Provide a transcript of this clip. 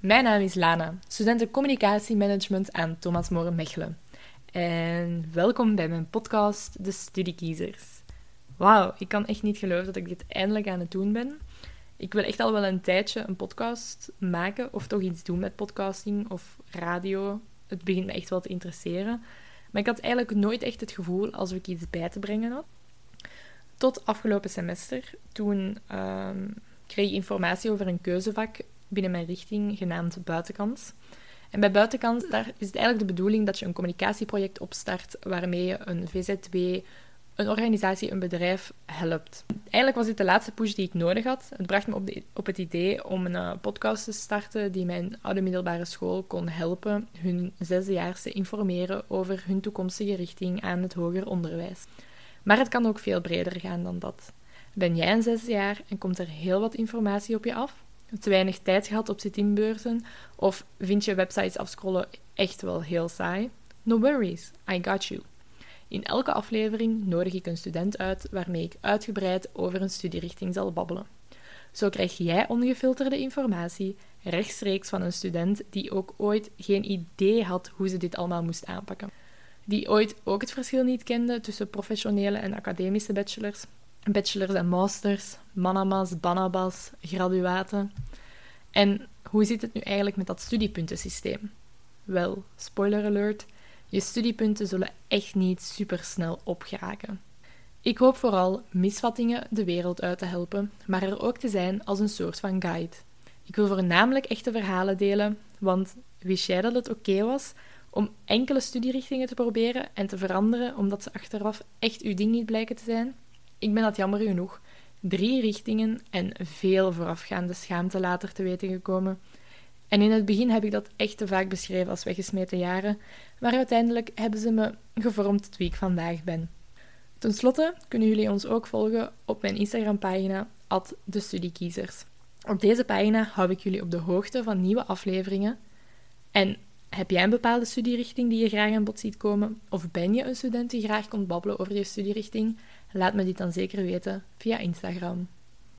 Mijn naam is Lana, studenten communicatiemanagement aan Thomas Moren Mechelen. En welkom bij mijn podcast De Studiekiezers. Wauw, ik kan echt niet geloven dat ik dit eindelijk aan het doen ben. Ik wil echt al wel een tijdje een podcast maken, of toch iets doen met podcasting of radio. Het begint me echt wel te interesseren. Maar ik had eigenlijk nooit echt het gevoel alsof ik iets bij te brengen had. Tot afgelopen semester, toen ehm, kreeg ik informatie over een keuzevak binnen mijn richting genaamd Buitenkant. En bij Buitenkant daar is het eigenlijk de bedoeling dat je een communicatieproject opstart waarmee je een VZW, een organisatie, een bedrijf helpt. Eigenlijk was dit de laatste push die ik nodig had. Het bracht me op, de, op het idee om een uh, podcast te starten die mijn oude middelbare school kon helpen hun zesdejaars te informeren over hun toekomstige richting aan het hoger onderwijs. Maar het kan ook veel breder gaan dan dat. Ben jij een zesdejaar en komt er heel wat informatie op je af? Te weinig tijd gehad op zit-inbeurten? Of vind je websites afscrollen echt wel heel saai? No worries, I got you. In elke aflevering nodig ik een student uit waarmee ik uitgebreid over een studierichting zal babbelen. Zo krijg jij ongefilterde informatie rechtstreeks van een student die ook ooit geen idee had hoe ze dit allemaal moest aanpakken. Die ooit ook het verschil niet kende tussen professionele en academische bachelors, bachelors en masters, manamas, banabas, graduaten. En hoe zit het nu eigenlijk met dat studiepuntensysteem? Wel, spoiler alert, je studiepunten zullen echt niet supersnel opgeraken. Ik hoop vooral misvattingen de wereld uit te helpen, maar er ook te zijn als een soort van guide. Ik wil voornamelijk echte verhalen delen, want wist jij dat het oké was om enkele studierichtingen te proberen en te veranderen omdat ze achteraf echt uw ding niet blijken te zijn? Ik ben dat jammer genoeg drie richtingen en veel voorafgaande schaamte later te weten gekomen. En in het begin heb ik dat echt te vaak beschreven als weggesmeten jaren, maar uiteindelijk hebben ze me gevormd tot wie ik vandaag ben. Ten slotte kunnen jullie ons ook volgen op mijn Instagram-pagina, de Studiekiezers. Op deze pagina hou ik jullie op de hoogte van nieuwe afleveringen. En heb jij een bepaalde studierichting die je graag aan bod ziet komen? Of ben je een student die graag komt babbelen over je studierichting? Laat me dit dan zeker weten via Instagram.